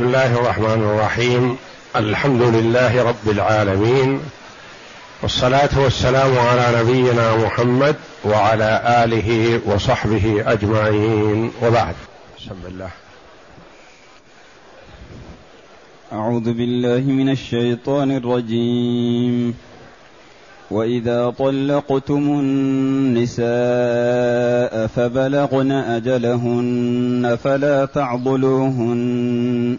بسم الله الرحمن الرحيم. الحمد لله رب العالمين. والصلاة والسلام على نبينا محمد وعلى آله وصحبه أجمعين. وبعد. بسم الله. أعوذ بالله من الشيطان الرجيم. وإذا طلقتم النساء فبلغن أجلهن فلا تعضلوهن.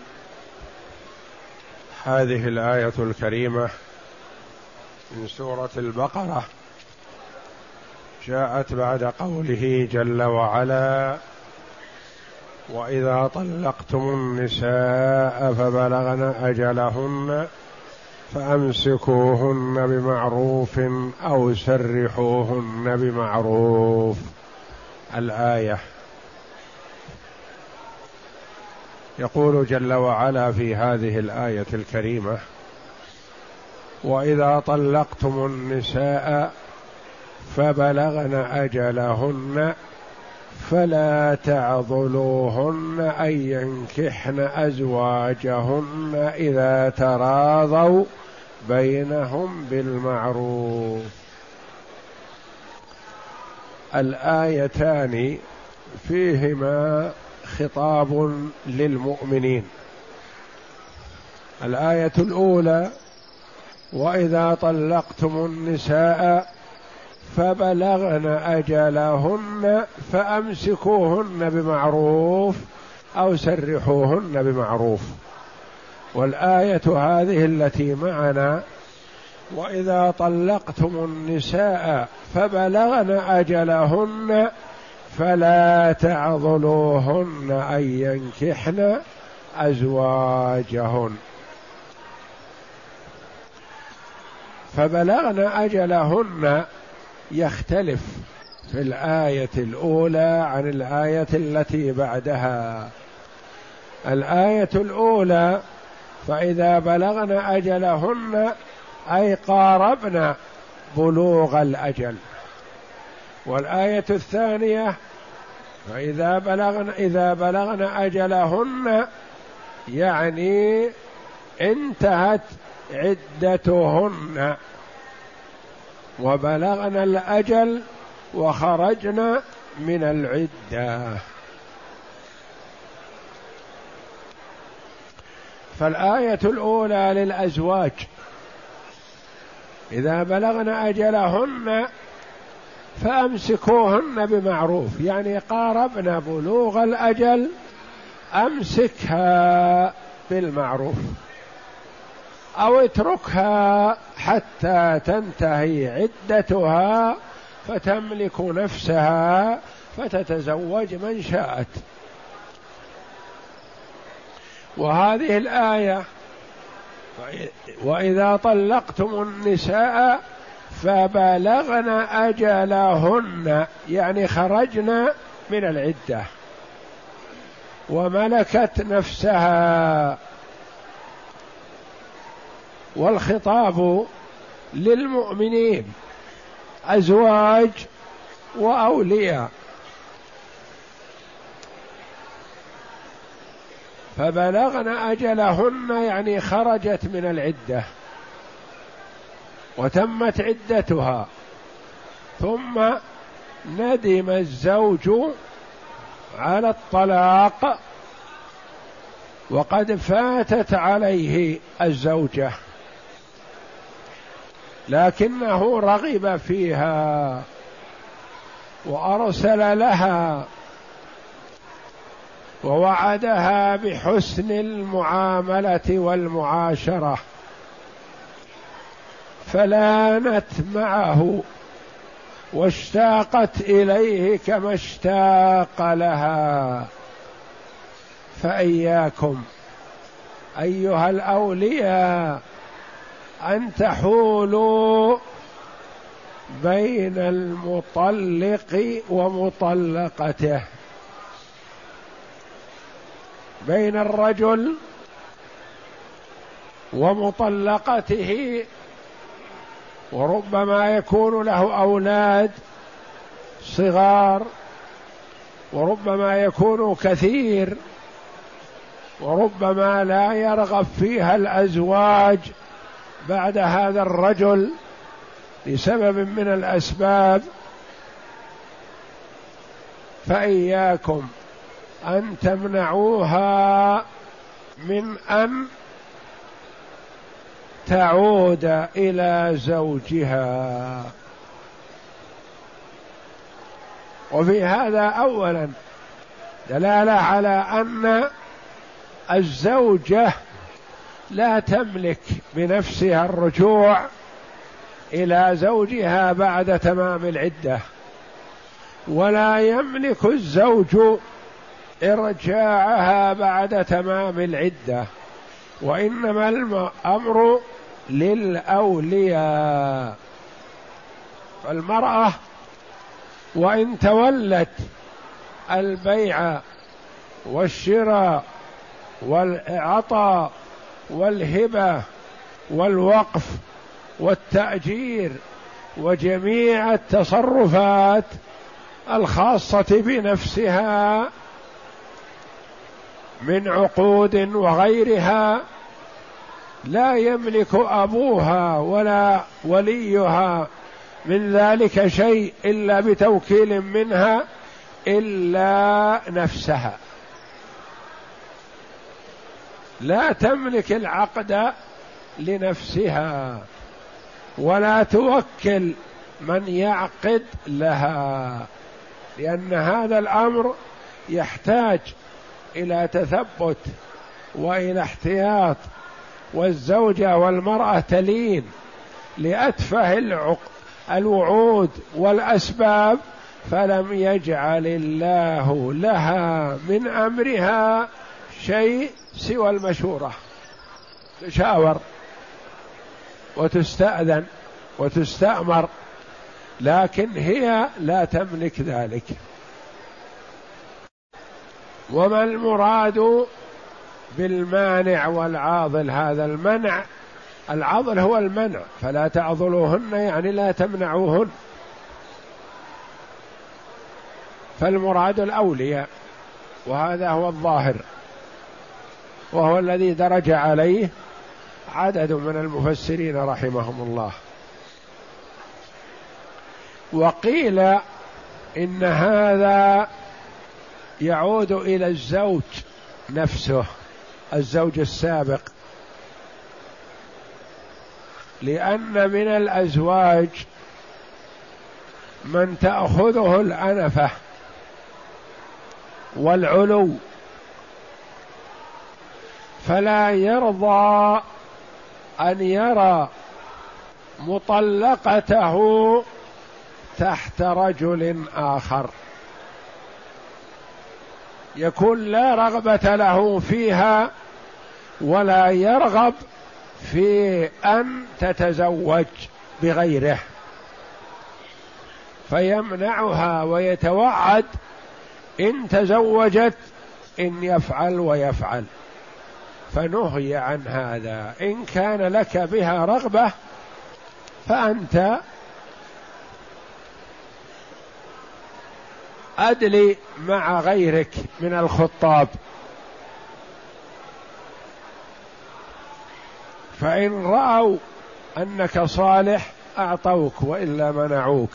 هذه الآية الكريمة من سورة البقرة. جاءت بعد قوله جل وعلا وإذا طلقتم النساء فبلغن أجلهن فأمسكوهن بمعروف أو سرحوهن بمعروف. الآية يقول جل وعلا في هذه الآية الكريمة وإذا طلقتم النساء فبلغن أجلهن فلا تعضلوهن أن ينكحن أزواجهن إذا تراضوا بينهم بالمعروف. الآيتان فيهما خطاب للمؤمنين. الآية الأولى واذا طلقتم النساء فبلغن اجلهن فامسكوهن بمعروف أو سرحوهن بمعروف. والآية هذه التي معنا واذا طلقتم النساء فبلغن اجلهن فلا تعضلوهن أن ينكحن أزواجهن. فبلغن أجلهن يختلف في الآية الأولى عن الآية التي بعدها. الآية الأولى فإذا بلغن أجلهن اي قاربن بلوغ الأجل. والآية الثانية فإذا بلغن إذا بلغن أجلهن يعني انتهت عدتهن. وبلغنا الأجل وخرجنا من العدة. فالآية الأولى للأزواج إذا بلغن أجلهن فأمسكوهن بمعروف. يعني قاربنا بلوغ الأجل أمسكها بالمعروف. أو اتركها حتى تنتهي عدتها فتملك نفسها فتتزوج من شاءت. وهذه الآية وإذا طلقتم النساء فبلغن أجلهن يعني خرجن من العدة. وملكت نفسها. والخطاب للمؤمنين أزواج وأولياء. فبلغن أجلهن يعني خرجت من العدة. وتمت عدتها. ثم ندم الزوج على الطلاق وقد فاتت عليه الزوجة. لكنه رغب فيها وأرسل لها ووعدها بحسن المعاملة والمعاشرة. فلانت معه واشتاقت إليه كما اشتاق لها. فإياكم أيها الأولياء أن تحولوا بين المطلق ومطلقته. بين الرجل ومطلقته وربما يكون له أولاد صغار وربما يكون كثير وربما لا يرغب فيها الأزواج بعد هذا الرجل لسبب من الأسباب. فإياكم أن تمنعوها من ان تعود إلى زوجها. وفي هذا اولا دلالة على أن الزوجة لا تملك بنفسها الرجوع إلى زوجها بعد تمام العدة ولا يملك الزوج إرجاعها بعد تمام العدة وإنما الامر للأولياء. فالمرأة وإن تولت البيع والشراء والعطاء والهبة والوقف والتأجير وجميع التصرفات الخاصة بنفسها من عقود وغيرها لا يملك أبوها ولا وليها من ذلك شيء إلا بتوكيل منها إلا نفسها. لا تملك العقد لنفسها ولا توكل من يعقد لها لأن هذا الأمر يحتاج إلى تثبت وإلى احتياط والزوجة والمرأة تلين لأتفه الوعود والأسباب فلم يجعل الله لها من أمرها شيء سوى المشورة. تشاور وتستأذن وتستأمر لكن هي لا تملك ذلك. وما المراد بالمانع والعاضل. هذا المنع العضل هو المنع فلا تعضلوهن يعني لا تمنعوهن. فالمراد الأولياء وهذا هو الظاهر وهو الذي درج عليه عدد من المفسرين رحمهم الله. وقيل إن هذا يعود إلى الزوج نفسه. الزوج السابق. لأن من الأزواج من تأخذه الأنفة والعلو فلا يرضى أن يرى مطلقته تحت رجل آخر. يكون لا رغبة له فيها ولا يرغب في أن تتزوج بغيره. فيمنعها ويتوعد إن تزوجت إن يفعل ويفعل. فنهي عن هذا. إن كان لك بها رغبة فأنت أدلي مع غيرك من الخطاب. فإن رأوا أنك صالح أعطوك وإلا منعوك.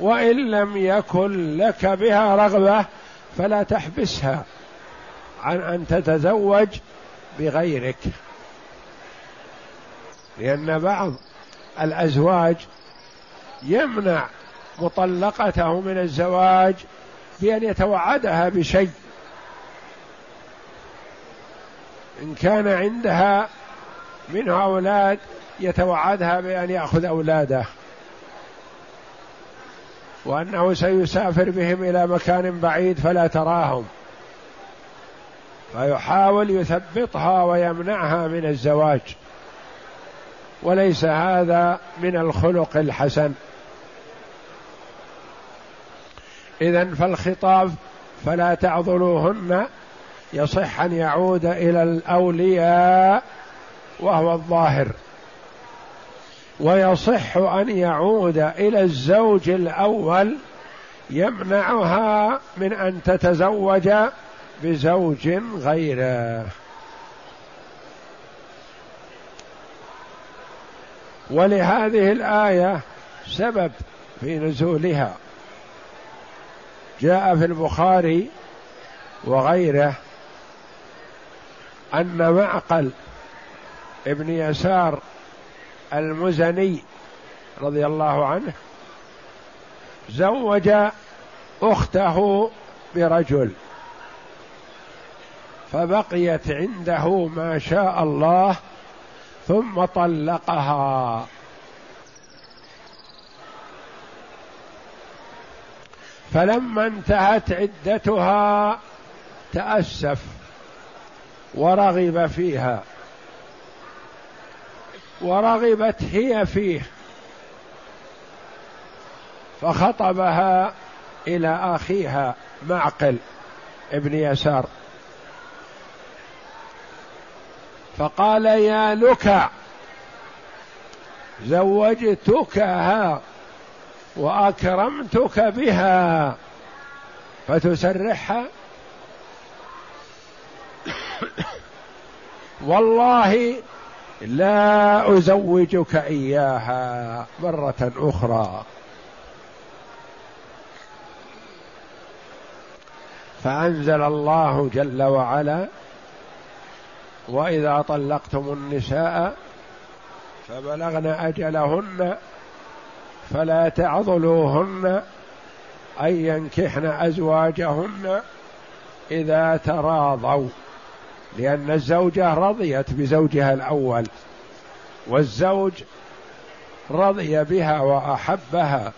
وإن لم يكن لك بها رغبة فلا تحبسها عن أن تتزوج بغيرك. لأن بعض الأزواج يمنع مطلقته من الزواج بأن يتوعدها بشيء. إن كان عندها منه أولاد يتوعدها بأن يأخذ أولاده. وأنه سيسافر بهم إلى مكان بعيد فلا تراهم. فيحاول يثبطها ويمنعها من الزواج. وليس هذا من الخلق الحسن. اذا فالخطاب فلا تعضلوهن يصح أن يعود إلى الأولياء وهو الظاهر. ويصح أن يعود إلى الزوج الأول يمنعها من أن تتزوج بزوج غيره. ولهذه الآية سبب في نزولها. جاء في البخاري وغيره أن معقل ابن يسار المزني رضي الله عنه زوج أخته برجل فبقيت عنده ما شاء الله ثم طلقها. فلما انتهت عدتها تأسف. ورغب فيها. ورغبت هي فيه. فخطبها إلى أخيها معقل ابن يسار. فقال يا لك زوجتكها وأكرمتك بها فتسرحها والله لا أزوجك إياها مرة أخرى. فأنزل الله جل وعلا وإذا طلقتم النساء فبلغن أجلهن فلا تعضلوهن أن ينكحن أزواجهن إذا تراضوا. لأن الزوجة رضيت بزوجها الأول والزوج رضي بها وأحبها.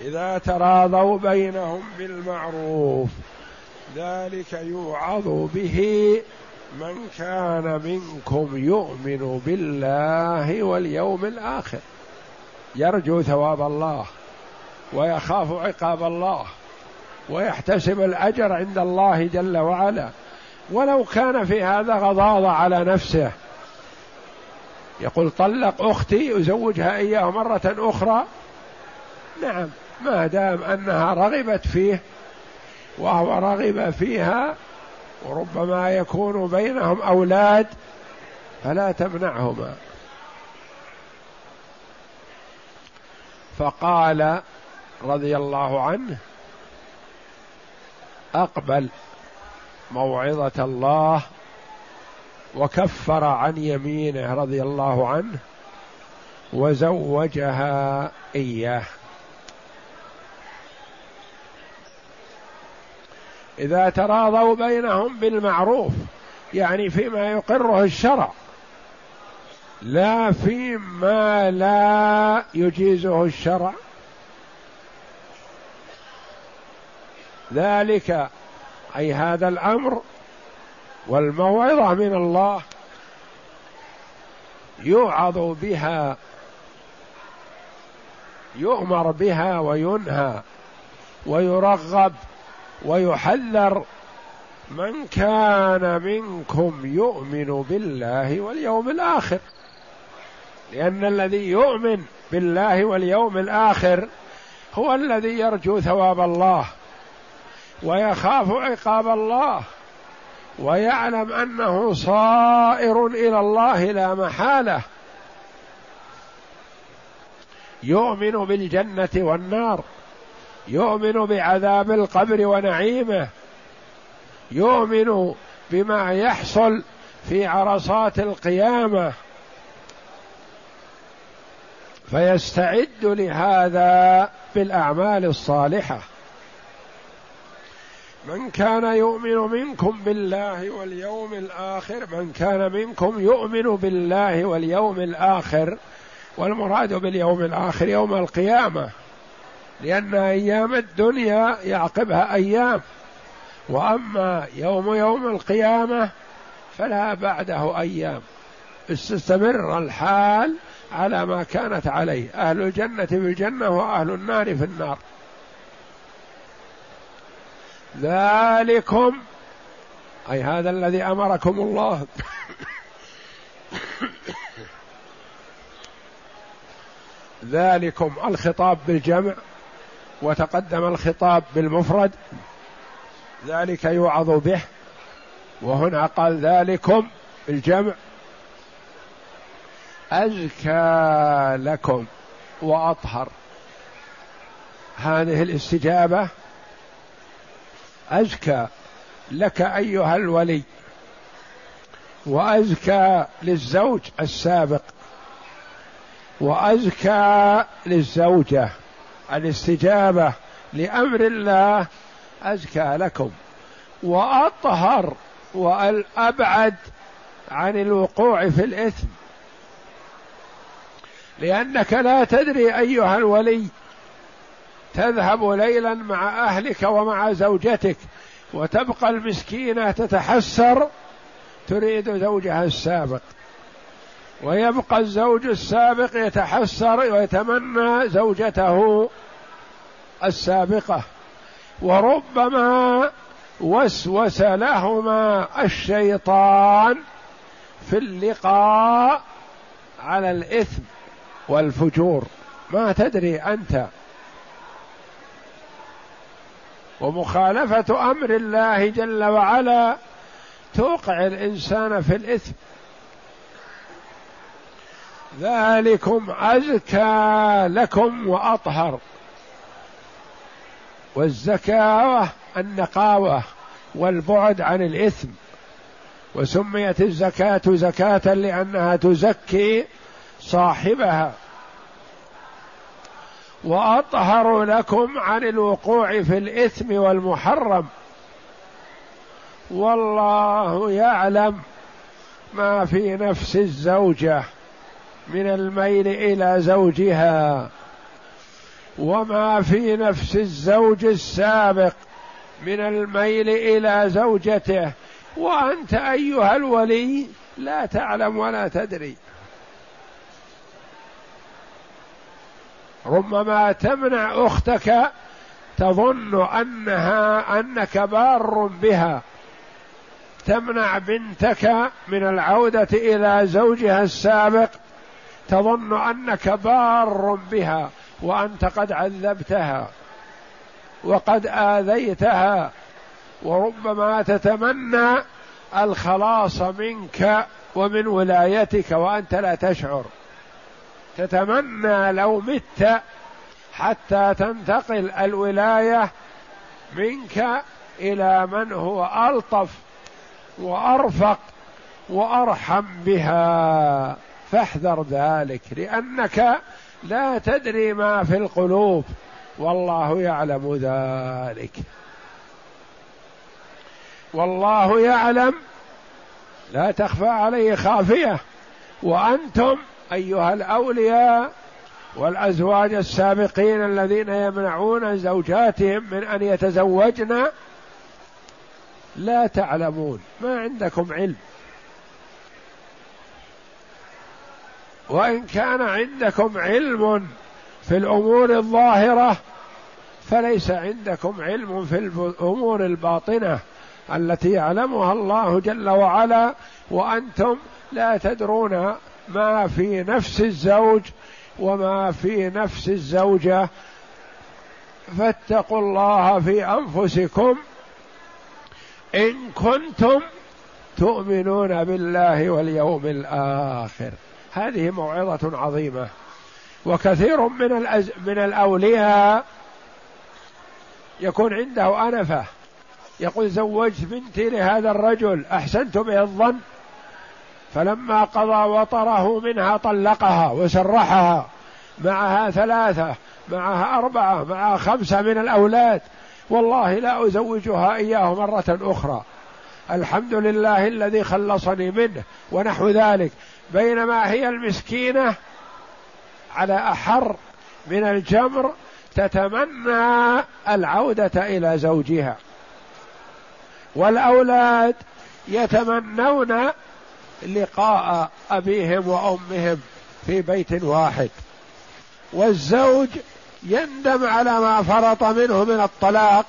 إذا تراضوا بينهم بالمعروف ذلك يوعظ به من كان منكم يؤمن بالله واليوم الآخر. يرجو ثواب الله ويخاف عقاب الله ويحتسب الأجر عند الله جل وعلا. ولو كان في هذا غضاضه على نفسه. يقول طلق أختي ازوجها إياه مرة أخرى. نعم ما دام أنها رغبت فيه وهو رغب فيها وربما يكون بينهم أولاد فلا تمنعهما. فقال رضي الله عنه أقبل. موعظة الله وكفر عن يمينه رضي الله عنه وزوجها إياه. إذا تراضوا بينهم بالمعروف يعني فيما يقره الشرع لا فيما لا يجيزه الشرع. ذلك أي هذا الأمر والموعظة من الله يوعظ بها يؤمر بها وينهى ويرغب ويحذر من كان منكم يؤمن بالله واليوم الآخر. لأن الذي يؤمن بالله واليوم الآخر هو الذي يرجو ثواب الله. ويخاف عقاب الله ويعلم أنه صائر إلى الله لا محالة. يؤمن بالجنة والنار يؤمن بعذاب القبر ونعيمه يؤمن بما يحصل في عرصات القيامة. فيستعد لهذا بالأعمال الصالحة. من كان يؤمن منكم بالله واليوم الآخر من كان منكم يؤمن بالله واليوم الآخر والمراد باليوم الآخر يوم القيامة لأن أيام الدنيا يعقبها أيام. وأما يوم يوم القيامة فلا بعده أيام. استمر الحال على ما كانت عليه. أهل الجنة في الجنة وأهل النار في النار. ذلكم أي هذا الذي أمركم الله. ذلكم الخطاب بالجمع وتقدم الخطاب بالمفرد. ذلك يوعظ به وهنا قال ذلكم الجمع أزكى لكم وأطهر. هذه الاستجابة أزكى لك أيها الولي وأزكى للزوج السابق وأزكى للزوجة الاستجابة لأمر الله أزكى لكم. وأطهر والأبعد عن الوقوع في الإثم لأنك لا تدري أيها الولي تذهب ليلا مع أهلك ومع زوجتك وتبقى المسكينة تتحسر تريد زوجها السابق. ويبقى الزوج السابق يتحسر ويتمنى زوجته السابقة. وربما وسوس لهما الشيطان في اللقاء على الإثم والفجور. ما تدري أنت ومخالفة أمر الله جل وعلا توقع الإنسان في الإثم. ذلكم أزكى لكم وأطهر. والزكاوة النقاوة والبعد عن الإثم. وسميت الزكاة زكاة لأنها تزكي صاحبها. وأطهر لكم عن الوقوع في الإثم والمحرم. والله يعلم ما في نفس الزوجة من الميل إلى زوجها وما في نفس الزوج السابق من الميل إلى زوجته. وأنت أيها الولي لا تعلم ولا تدري. ربما تمنع أختك تظن أنها أنك بار بها. تمنع بنتك من العودة إلى زوجها السابق تظن أنك بار بها وأنت قد عذبتها وقد آذيتها وربما تتمنى الخلاص منك ومن ولايتك وأنت لا تشعر. تتمنى لو مت حتى تنتقل الولاية منك إلى من هو ألطف وأرفق وأرحم بها. فاحذر ذلك لأنك لا تدري ما في القلوب. والله يعلم ذلك. والله يعلم. لا تخفى عليه خافية. وأنتم أيها الأولياء والأزواج السابقين الذين يمنعون زوجاتهم من أن يتزوجن لا تعلمون ما عندكم علم. وإن كان عندكم علم في الأمور الظاهرة فليس عندكم علم في الأمور الباطنة التي يعلمها الله جل وعلا وأنتم لا تدرون ما في نفس الزوج وما في نفس الزوجة. فاتقوا الله في أنفسكم إن كنتم تؤمنون بالله واليوم الآخر. هذه موعظة عظيمة. وكثير من الأز... من الأولياء يكون عنده أنفة. يقول زوجت بنتي لهذا الرجل أحسنت به الظن؟ فلما قضى وطره منها طلقها وسرحها معها ثلاثة معها أربعة معها خمسة من الأولاد. والله لا أزوجها إياه مرة أخرى. الحمد لله الذي خلصني منه ونحو ذلك. بينما هي المسكينة على أحر من الجمر تتمنى العودة إلى زوجها. والأولاد يتمنون لقاء أبيهم وأمهم في بيت واحد. والزوج يندم على ما فرط منه من الطلاق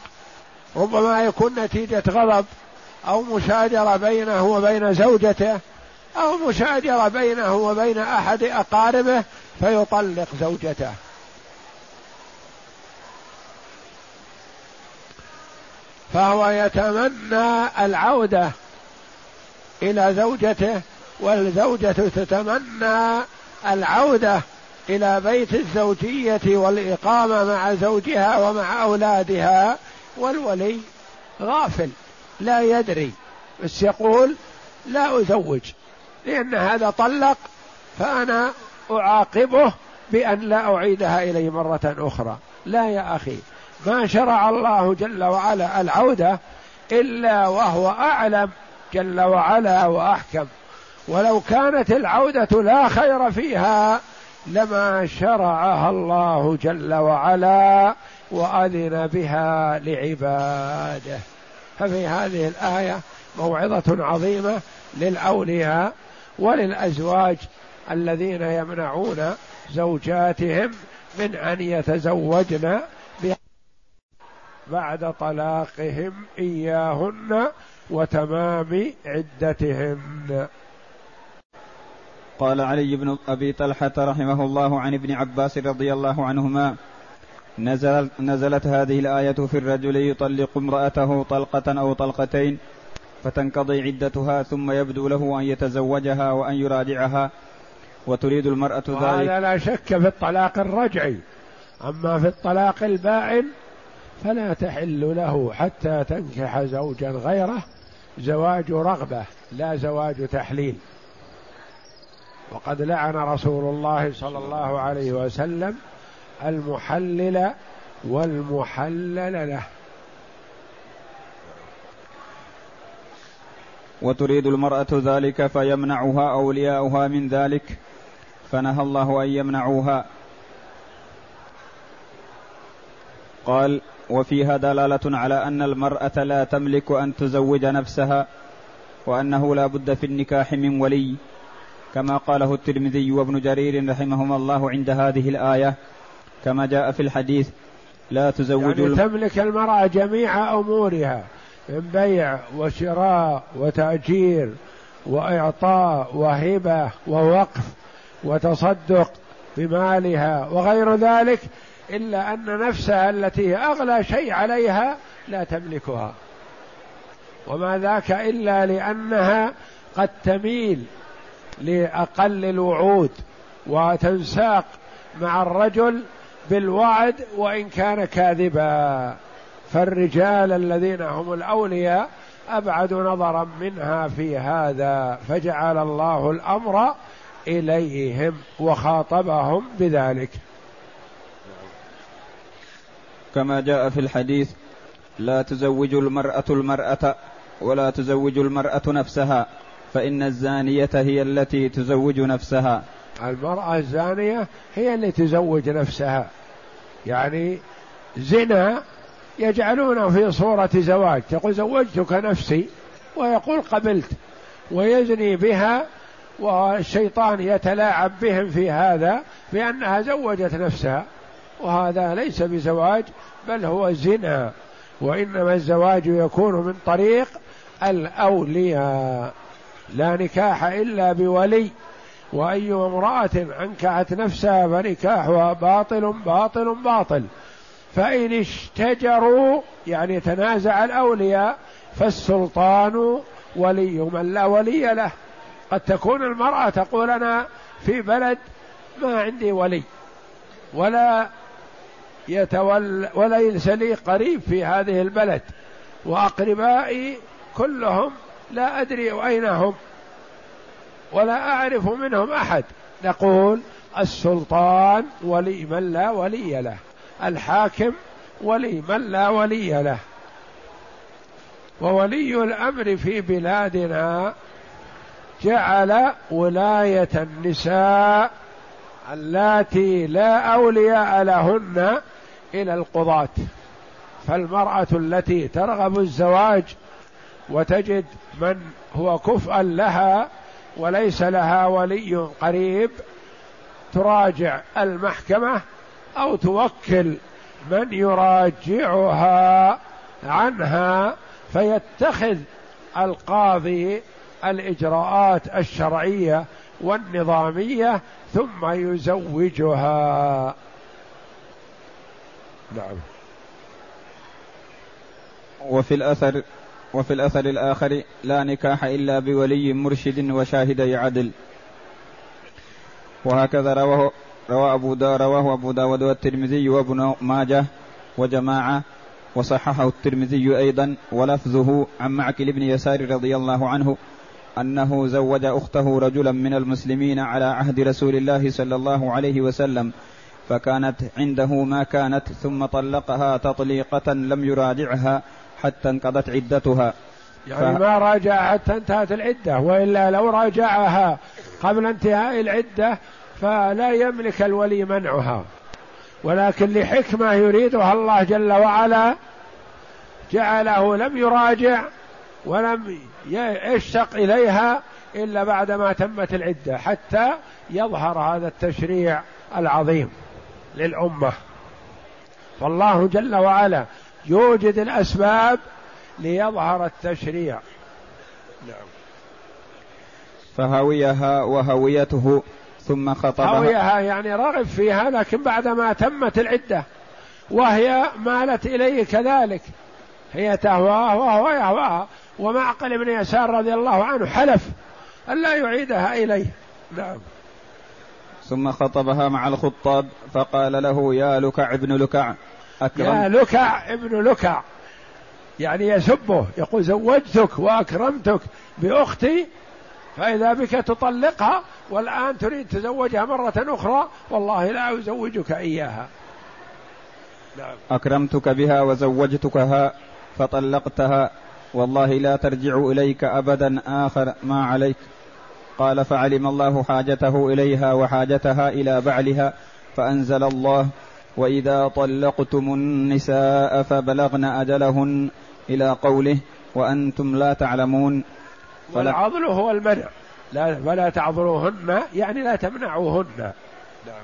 ربما يكون نتيجة غضب أو مشاجرة بينه وبين زوجته أو مشاجرة بينه وبين أحد أقاربه فيطلق زوجته. فهو يتمنى العودة إلى زوجته والزوجة تتمنى العودة إلى بيت الزوجية والإقامة مع زوجها ومع أولادها والولي غافل لا يدري. بس يقول لا أزوج لأن هذا طلق فأنا أعاقبه بأن لا أعيدها إليه مرة أخرى. لا يا أخي ما شرع الله جل وعلا العودة إلا وهو أعلم جل وعلا وأحكم. ولو كانت العودة لا خير فيها لما شرعها الله جل وعلا وأذن بها لعباده. ففي هذه الآية موعظة عظيمة للأولياء وللأزواج الذين يمنعون زوجاتهم من أن يتزوجن بعد طلاقهم إياهن وتمام عدتهن. قال علي بن أبي طلحة رحمه الله عن ابن عباس رضي الله عنهما نزل نزلت هذه الآية في الرجل يطلق امرأته طلقة أو طلقتين فتنقضي عدتها ثم يبدو له أن يتزوجها وأن يراجعها وتريد المرأة ذلك. هذا لا شك في الطلاق الرجعي. أما في الطلاق البائن فلا تحل له حتى تنكح زوجا غيره زواج رغبة لا زواج تحليل. وقد لعن رسول الله صلى الله عليه وسلم المحلل والمحلل له. وتريد المرأة ذلك فيمنعها أولياؤها من ذلك فنهى الله أن يمنعوها. قال وفيها دلالة على أن المرأة لا تملك أن تزوج نفسها وأنه لا بد في النكاح من ولي كما قاله الترمذي وابن جرير رحمهما الله عند هذه الآية كما جاء في الحديث لا تزوج يعني تملك المرأة جميع أمورها من بيع وشراء وتأجير وإعطاء وهبة ووقف وتصدق بمالها وغير ذلك إلا أن نفسها التي أغلى شيء عليها لا تملكها. وما ذاك إلا لأنها قد تميل لأقل الوعود وتنساق مع الرجل بالوعد وإن كان كاذبا. فالرجال الذين هم الأولياء أبعد نظرا منها في هذا فجعل الله الأمر إليهم وخاطبهم بذلك. كما جاء في الحديث لا تزوج المرأة المرأة ولا تزوج المرأة نفسها فإن الزانية هي التي تزوج نفسها. المرأة الزانية هي اللي تزوج نفسها. يعني زنا يجعلونه في صورة زواج تقول زوجتك نفسي ويقول قبلت ويزني بها والشيطان يتلاعب بهم في هذا بأنها زوجت نفسها. وهذا ليس بزواج بل هو زنا. وإنما الزواج يكون من طريق الأولياء. لا نكاح إلا بولي. وأي امرأة أنكحت نفسها فنكاحها باطل باطل باطل. فإن اشتجروا يعني تنازع الأولياء فالسلطان ولي. من لا ولي له قد تكون المرأة تقول أنا في بلد ما عندي ولي. ولا يتولى وليس لي قريب في هذه البلد وأقربائي كلهم لا أدري أين هم ولا أعرف منهم أحد. نقول السلطان ولي من لا ولي له الحاكم ولي من لا ولي له. وولي الأمر في بلادنا جعل ولاية النساء اللاتي لا أولياء لهن إلى القضاة. فالمرأة التي ترغب الزواج وتجد من هو كفءا لها وليس لها ولي قريب تراجع المحكمة أو توكل من يراجعها عنها فيتخذ القاضي الإجراءات الشرعية والنظامية ثم يزوجها. نعم. وفي الأثر وفي الأثر الآخر لا نكاح إلا بولي مرشد وشاهدي عدل. وهكذا رواه روى أبو دا رواه أبو داود والترمذي وابن ماجه وجماعة وصححه الترمذي أيضا ولفظه عن معكل بن يسار رضي الله عنه أنه زوج أخته رجلا من المسلمين على عهد رسول الله صلى الله عليه وسلم. فكانت عنده ما كانت ثم طلقها تطليقة لم يراجعها حتى انقضت عدتها. يعني ف... ما راجع حتى انتهت العدة وإلا لو راجعها قبل انتهاء العدة فلا يملك الولي منعها. ولكن لحكمة يريدها الله جل وعلا جعله لم يراجع ولم يشتق إليها إلا بعدما تمت العدة حتى يظهر هذا التشريع العظيم. للأمة. فالله جل وعلا يوجد الأسباب ليظهر التشريع. نعم. فهويها وهويته ثم خطبها. هويها يعني رغب فيها لكن بعدما تمت العدة وهي مالت إليه كذلك. هي تهواه وهو يهواها ومعقل بن يسار رضي الله عنه حلف ألا يعيدها إليه. نعم. ثم خطبها مع الخطاب فقال له يا لكع ابن لكع. أكرم. يا لكع ابن لكع. يعني يسبه يقول زوجتك وأكرمتك بأختي فإذا بك تطلقها والآن تريد تزوجها مرة أخرى والله لا أزوجك إياها. نعم. أكرمتك بها وزوجتكها فطلقتها والله لا ترجع إليك أبدا آخر ما عليك. قال فعلم الله حاجته إليها وحاجتها إلى بعلها فأنزل الله وإذا طلقتم النساء فبلغن أجلهن إلى قوله وأنتم لا تعلمون. والعضل هو المنع. لا فلا تعذروهن يعني لا تمنعوهن. نعم.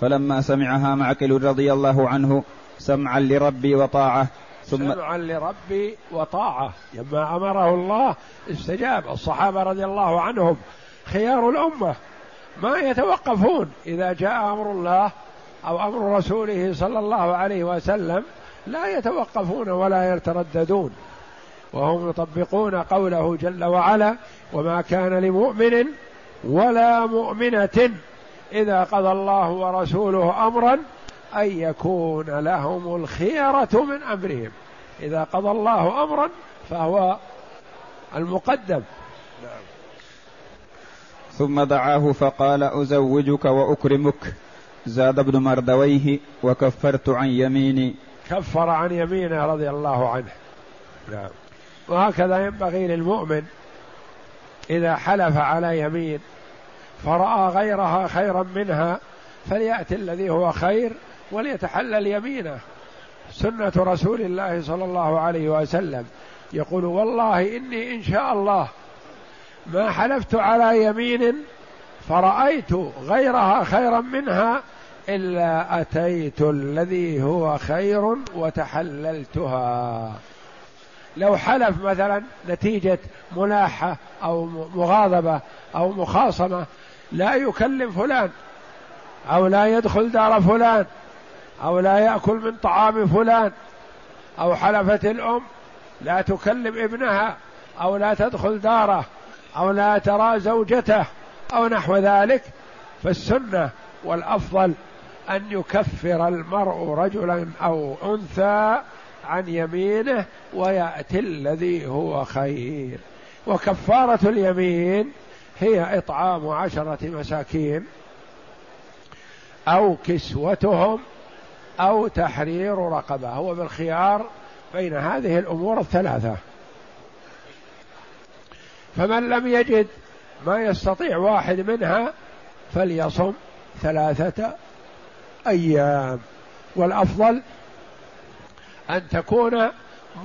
فلما سمعها معقل رضي الله عنه سمعا لربي وطاعة سمعا لربي وطاعة. لما أمره الله استجاب. الصحابة رضي الله عنهم خيار الأمة. ما يتوقفون إذا جاء أمر الله أو أمر رسوله صلى الله عليه وسلم لا يتوقفون ولا يترددون. وهم يطبقون قوله جل وعلا وما كان لمؤمن ولا مؤمنة إذا قضى الله ورسوله أمرا أن يكون لهم الخيرة من أمرهم. إذا قضى الله أمرا فهو المقدم. نعم. ثم دعاه فقال أزوجك وأكرمك. زاد ابن مردويه وكفرت عن يميني. كفر عن يمينه رضي الله عنه. نعم. وهكذا ينبغي للمؤمن إذا حلف على يمين فرأى غيرها خيرا منها فليأتي الذي هو خير وليتحلل يمينه. سنة رسول الله صلى الله عليه وسلم. يقول والله إني إن شاء الله ما حلفت على يمين فرأيت غيرها خيرا منها إلا أتيت الذي هو خير وتحللتها. لو حلف مثلا نتيجة ملاحة أو مغاضبة أو مخاصمة لا يكلم فلان أو لا يدخل دار فلان. أو لا يأكل من طعام فلان أو حلفت الأم لا تكلم ابنها أو لا تدخل داره أو لا ترى زوجته أو نحو ذلك. فالسنة والأفضل أن يكفر المرء رجلا أو أنثى عن يمينه ويأتي الذي هو خير. وكفارة اليمين هي إطعام عشرة مساكين أو كسوتهم أو تحرير رقبة. هو بالخيار بين هذه الأمور الثلاثة. فمن لم يجد ما يستطيع واحد منها فليصم ثلاثة أيام. والأفضل أن تكون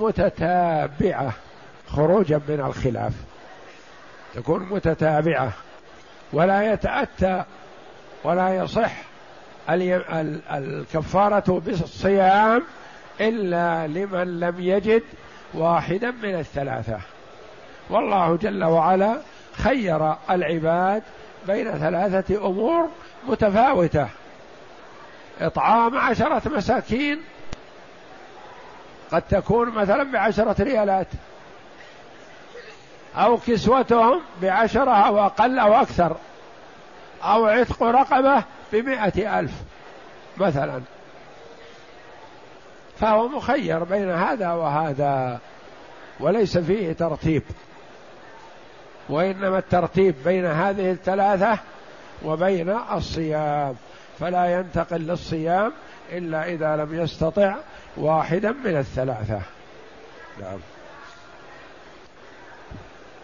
متتابعة خروجا من الخلاف. تكون متتابعة. ولا يتأتى ولا يصح الكفارة بالصيام إلا لمن لم يجد واحدا من الثلاثة. والله جل وعلا خير العباد بين ثلاثة أمور متفاوتة. إطعام عشرة مساكين قد تكون مثلا بعشرة ريالات أو كسوتهم بعشرة أو أقل أو أكثر أو عتق رقبة بمائة ألف مثلا. فهو مخير بين هذا وهذا وليس فيه ترتيب. وإنما الترتيب بين هذه الثلاثة وبين الصيام. فلا ينتقل للصيام إلا إذا لم يستطع واحدا من الثلاثة. نعم.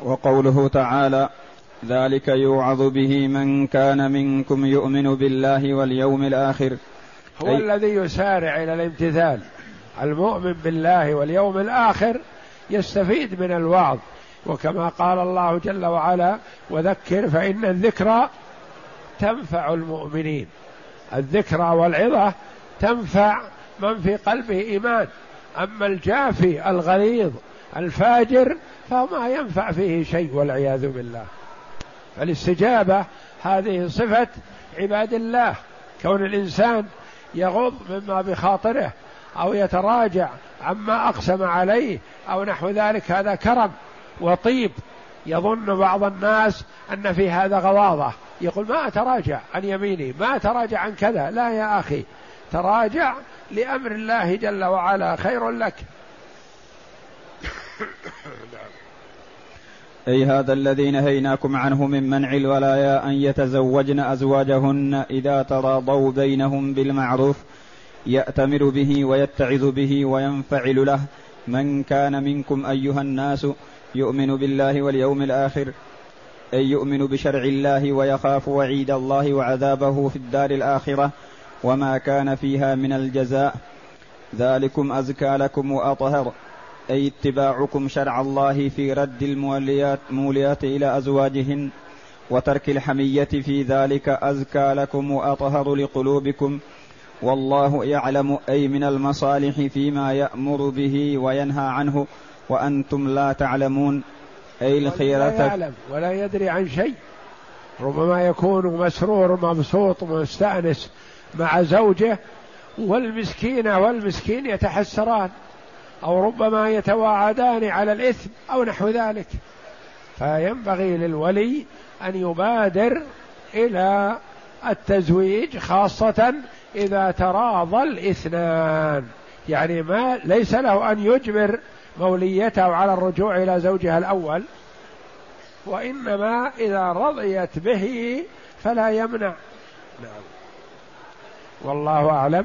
وقوله تعالى ذلك يوعظ به من كان منكم يؤمن بالله واليوم الآخر. هو الذي يسارع إلى الامتثال. المؤمن بالله واليوم الآخر يستفيد من الوعظ. وكما قال الله جل وعلا وذكر فإن الذكرى تنفع المؤمنين. الذكرى والعظة تنفع من في قلبه إيمان. أما الجافي الغليظ الفاجر فما ينفع فيه شيء والعياذ بالله. فالاستجابة هذه صفة عباد الله. كون الإنسان يغض مما بخاطره أو يتراجع عما أقسم عليه أو نحو ذلك هذا كرم وطيب. يظن بعض الناس أن في هذا غضاضة يقول ما أتراجع عن يميني ما أتراجع عن كذا. لا يا أخي تراجع لأمر الله جل وعلا خير لك. أي هذا الذي نهيناكم عنه من منع الولايا أن يتزوجن أزواجهن إذا تراضوا بينهم بالمعروف يأتمر به ويتعظ به وينفعل له. من كان منكم أيها الناس يؤمن بالله واليوم الآخر أي يؤمن بشرع الله ويخاف وعيد الله وعذابه في الدار الآخرة وما كان فيها من الجزاء ذلكم أزكى لكم وأطهر. أي اتباعكم شرع الله في رد الموليات موليات إلى أزواجهن وترك الحمية في ذلك أزكى لكم وأطهر لقلوبكم. والله يعلم أي من المصالح فيما يأمر به وينهى عنه وأنتم لا تعلمون. أي الخيرة لا يعلم ولا يدري عن شيء. ربما يكون مسرور مبسوط مستأنس مع زوجه والمسكينة والمسكين يتحسران. أو ربما يتواعدان على الإثم أو نحو ذلك. فينبغي للولي أن يبادر إلى التزويج خاصة إذا تراضى الإثنان. يعني ما ليس له أن يجبر موليته على الرجوع إلى زوجها الأول وإنما إذا رضيت به فلا يمنع. نعم. والله أعلم.